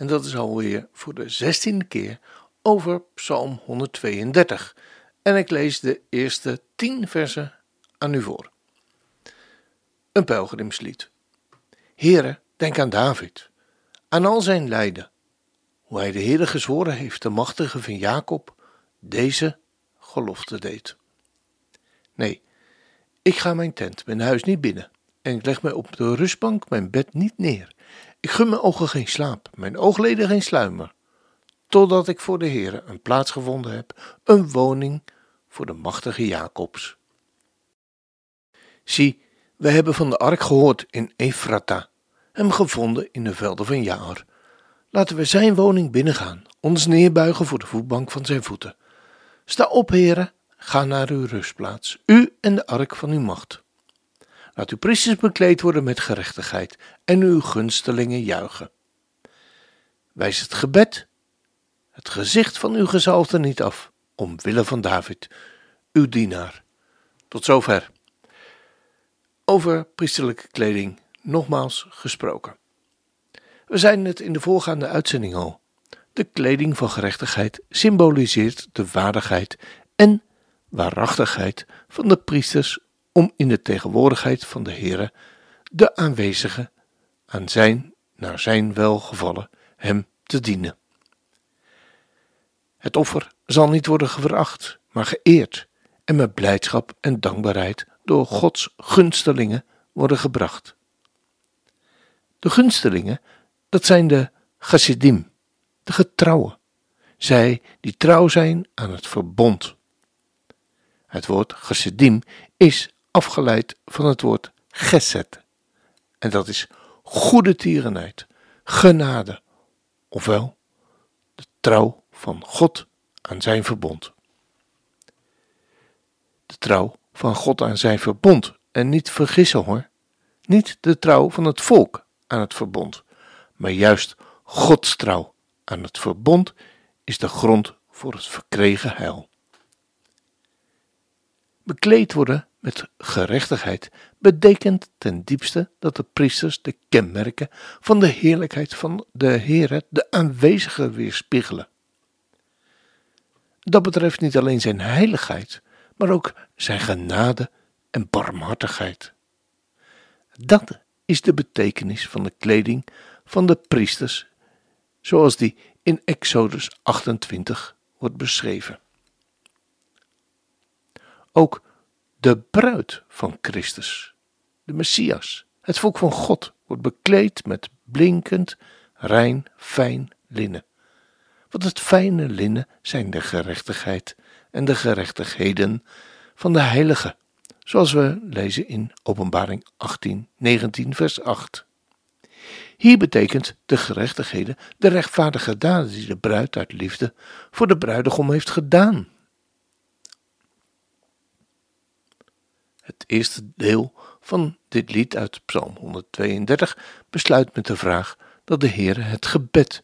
En dat is alweer voor de zestiende keer over Psalm 132. En ik lees de eerste tien versen aan u voor. Een pelgrimslied. Heere, denk aan David, aan al zijn lijden, hoe hij de Heere gezworen heeft, de machtige van Jacob, deze gelofte deed. Nee, ik ga mijn tent, mijn huis niet binnen, en ik leg mij op de rustbank mijn bed niet neer. Ik gun mijn ogen geen slaap, mijn oogleden geen sluimer, totdat ik voor de Heere een plaats gevonden heb, een woning voor de machtige Jacobs. Zie, we hebben van de ark gehoord in Efrata, hem gevonden in de velden van Jaar. Laten we zijn woning binnengaan, ons neerbuigen voor de voetbank van zijn voeten. Sta op, heren, ga naar uw rustplaats, u en de ark van uw macht. Laat uw priesters bekleed worden met gerechtigheid en uw gunstelingen juichen. Wijs het gebed, het gezicht van uw gezalfde niet af, omwille van David, uw dienaar. Tot zover. Over priesterlijke kleding nogmaals gesproken. We zijn het in de voorgaande uitzending al. De kleding van gerechtigheid symboliseert de waardigheid en waarachtigheid van de priesters om in de tegenwoordigheid van de Heere, de aanwezige, aan zijn, naar zijn welgevallen, hem te dienen. Het offer zal niet worden veracht, maar geëerd en met blijdschap en dankbaarheid door Gods gunstelingen worden gebracht. De gunstelingen, dat zijn de chassidim, de getrouwen, zij die trouw zijn aan het verbond. Het woord chassidim is afgeleid van het woord geset. En dat is goede tierenheid, genade, ofwel de trouw van God aan zijn verbond. De trouw van God aan zijn verbond en niet vergissen hoor, niet de trouw van het volk aan het verbond, maar juist Gods trouw aan het verbond is de grond voor het verkregen heil. Bekleed worden met gerechtigheid betekent ten diepste dat de priesters de kenmerken van de heerlijkheid van de Heere, de aanwezige, weerspiegelen. Dat betreft niet alleen zijn heiligheid, maar ook zijn genade en barmhartigheid. Dat is de betekenis van de kleding van de priesters, zoals die in Exodus 28 wordt beschreven. Ook de bruid van Christus, de Messias, het volk van God, wordt bekleed met blinkend, rein, fijn linnen. Want het fijne linnen zijn de gerechtigheid en de gerechtigheden van de heiligen, zoals we lezen in Openbaring 18, 19, vers 8. Hier betekent de gerechtigheden de rechtvaardige daden die de bruid uit liefde voor de bruidegom heeft gedaan. Het eerste deel van dit lied uit Psalm 132 besluit met de vraag dat de Heer het gebed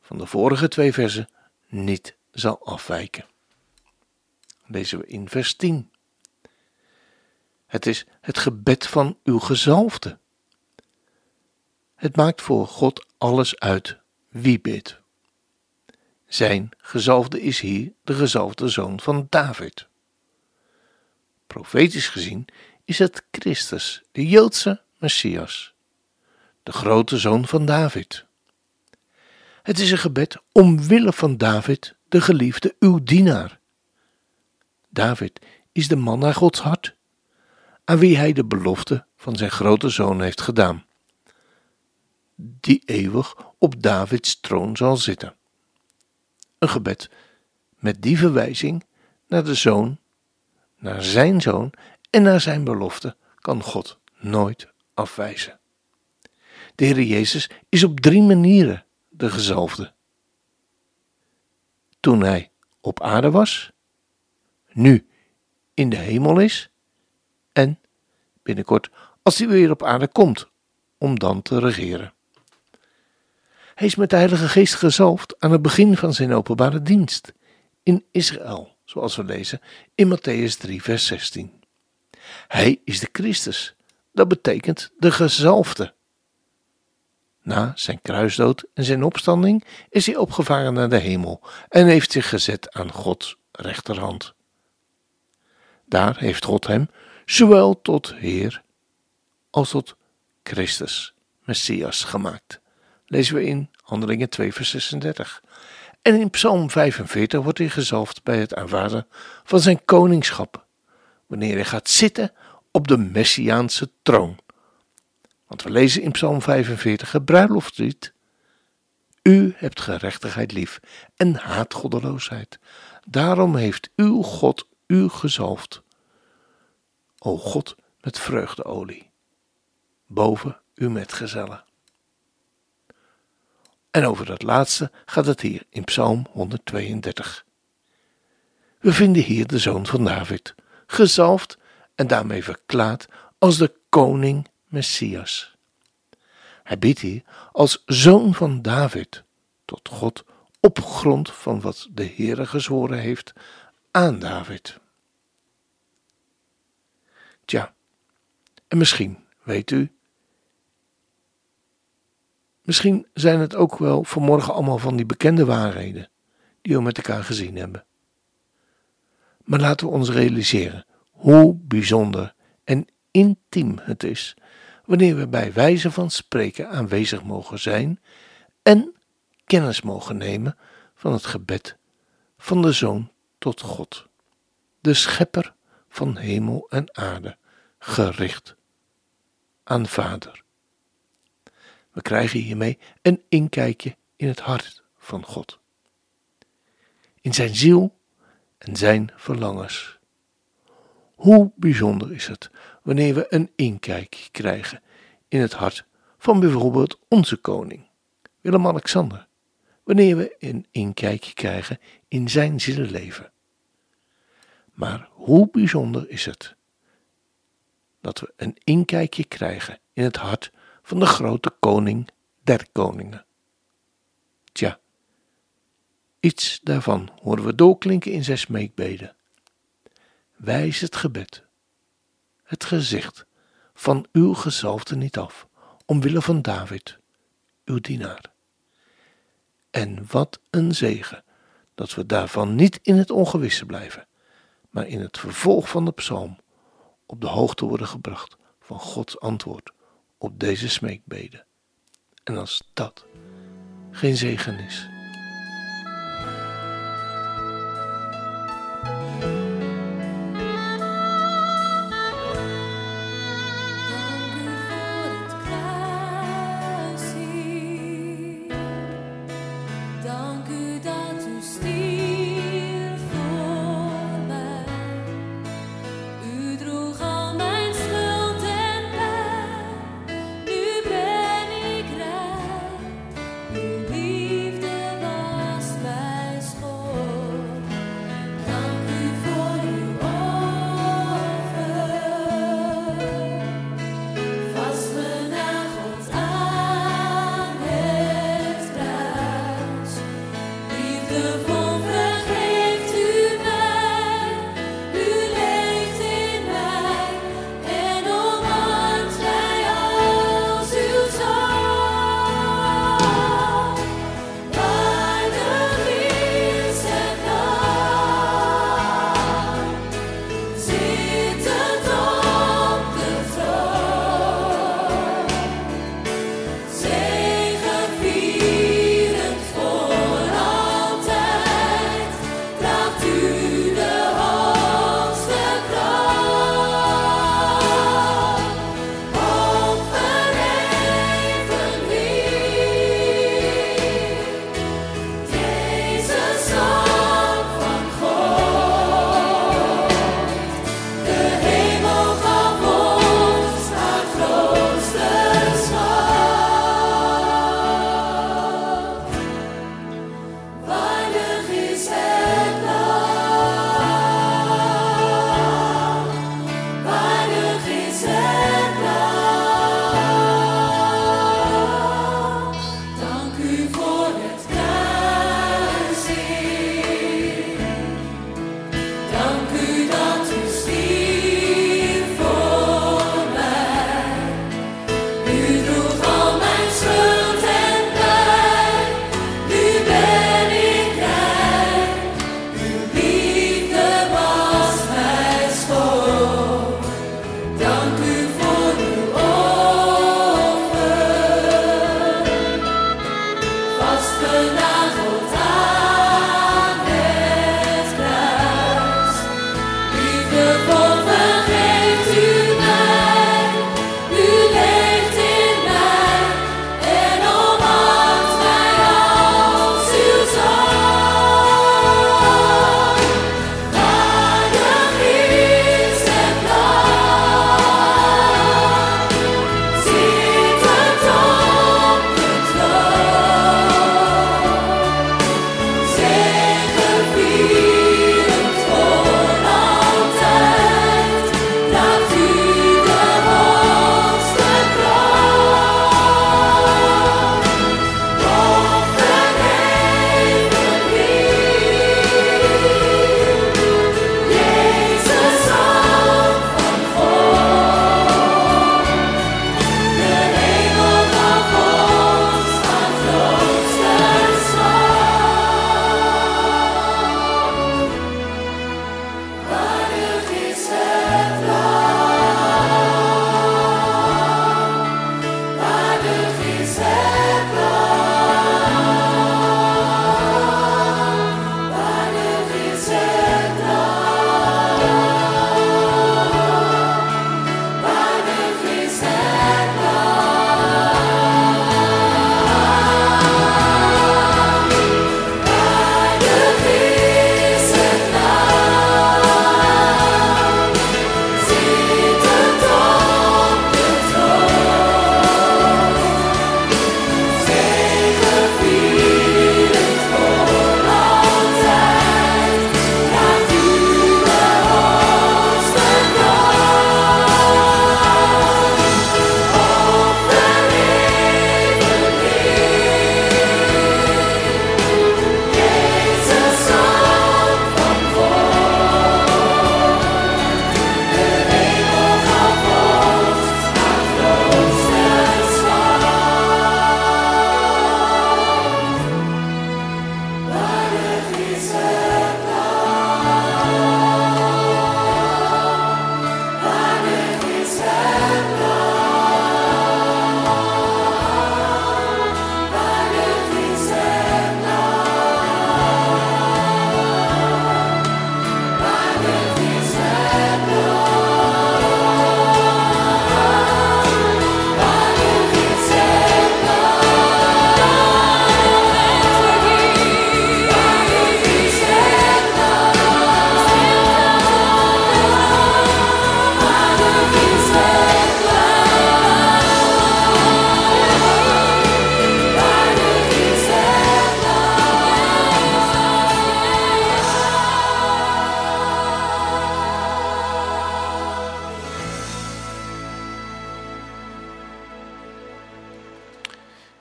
van de vorige twee versen niet zal afwijken. Lezen we in vers 10. Het is het gebed van uw gezalfde. Het maakt voor God alles uit wie bidt. Zijn gezalfde is hier de gezalfde zoon van David. Profetisch gezien is het Christus, de Joodse Messias, de grote zoon van David. Het is een gebed omwille van David, de geliefde, uw dienaar. David is de man naar Gods hart, aan wie hij de belofte van zijn grote zoon heeft gedaan, die eeuwig op Davids troon zal zitten. Een gebed met die verwijzing naar de zoon naar zijn zoon en naar zijn belofte kan God nooit afwijzen. De Heer Jezus is op drie manieren de gezalfde, toen hij op aarde was, nu in de hemel is en binnenkort als hij weer op aarde komt om dan te regeren. Hij is met de Heilige Geest gezalfd aan het begin van zijn openbare dienst in Israël, zoals we lezen in Matthäus 3, vers 16. Hij is de Christus, dat betekent de gezalfde. Na zijn kruisdood en zijn opstanding is hij opgevaren naar de hemel en heeft zich gezet aan Gods rechterhand. Daar heeft God hem zowel tot Heer als tot Christus, Messias, gemaakt. Lezen we in Handelingen 2, vers 36. En in Psalm 45 wordt hij gezalfd bij het aanvaarden van zijn koningschap, wanneer hij gaat zitten op de Messiaanse troon. Want we lezen in Psalm 45 het bruiloftslied. U hebt gerechtigheid lief en haat goddeloosheid. Daarom heeft uw God u gezalfd. O God met vreugdeolie, boven uw metgezellen. En over dat laatste gaat het hier in Psalm 132. We vinden hier de zoon van David, gezalfd en daarmee verklaard als de koning Messias. Hij biedt hier als zoon van David tot God op grond van wat de Heere gezworen heeft aan David. Tja, en misschien, weet u, misschien zijn het ook wel vanmorgen allemaal van die bekende waarheden die we met elkaar gezien hebben. Maar laten we ons realiseren hoe bijzonder en intiem het is wanneer we bij wijze van spreken aanwezig mogen zijn en kennis mogen nemen van het gebed van de Zoon tot God, de Schepper van hemel en aarde, gericht aan Vader. We krijgen hiermee een inkijkje in het hart van God, in zijn ziel en zijn verlangens. Hoe bijzonder is het wanneer we een inkijkje krijgen in het hart van bijvoorbeeld onze koning, Willem-Alexander, wanneer we een inkijkje krijgen in zijn zielenleven. Maar hoe bijzonder is het dat we een inkijkje krijgen in het hart van de grote koning der koningen. Tja, iets daarvan horen we doorklinken in zijn smeekbeden wijs het gebed, het gezicht van uw gezalfde niet af, omwille van David, uw dienaar. En wat een zegen dat we daarvan niet in het ongewisse blijven, maar in het vervolg van de psalm op de hoogte worden gebracht van Gods antwoord op deze smeekbeden. En als dat geen zegen is,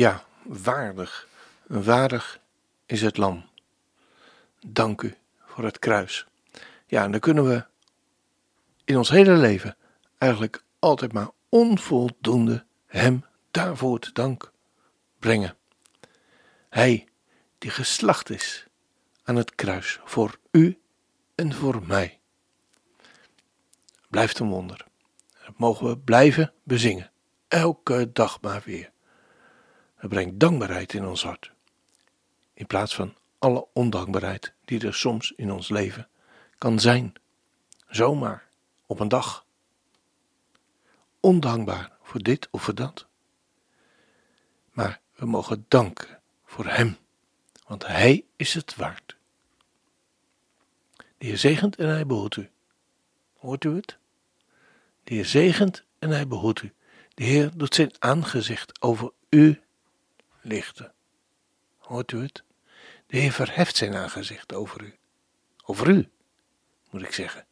Ja, waardig, waardig is het lam. Dank u voor het kruis. Ja, en dan kunnen we in ons hele leven eigenlijk altijd maar onvoldoende Hem daarvoor te dank brengen. Hij die geslacht is aan het kruis voor u en voor mij. Blijft een wonder. Dat mogen we blijven bezingen. Elke dag maar weer. Het brengt dankbaarheid in ons hart. In plaats van alle ondankbaarheid die er soms in ons leven kan zijn. Zomaar, op een dag. Ondankbaar voor dit of voor dat. Maar we mogen danken voor Hem, want Hij is het waard. De Heer zegent en Hij behoedt u. Hoort u het? De Heer zegent en Hij behoedt u. De Heer doet zijn aangezicht over u lichten. Hoort u het? De Heer verheft zijn aangezicht over u. Over u, moet ik zeggen.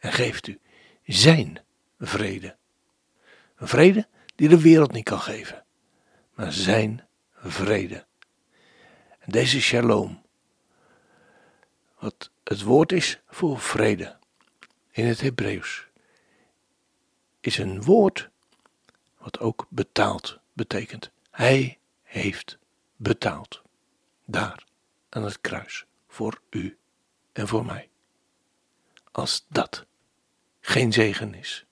En geeft u zijn vrede. Een vrede die de wereld niet kan geven, maar zijn vrede. En deze shalom, wat het woord is voor vrede in het Hebreeuws, is een woord wat ook betaald betekent. Hij heeft betaald. Daar aan het kruis voor u en voor mij. Als dat geen zegen is.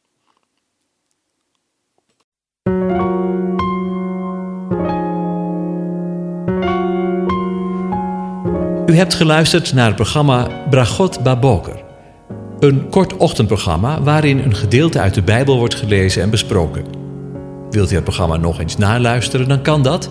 U hebt geluisterd naar het programma Bragot Baboker. Een kort ochtendprogramma waarin een gedeelte uit de Bijbel wordt gelezen en besproken. Wilt u het programma nog eens naluisteren, dan kan dat.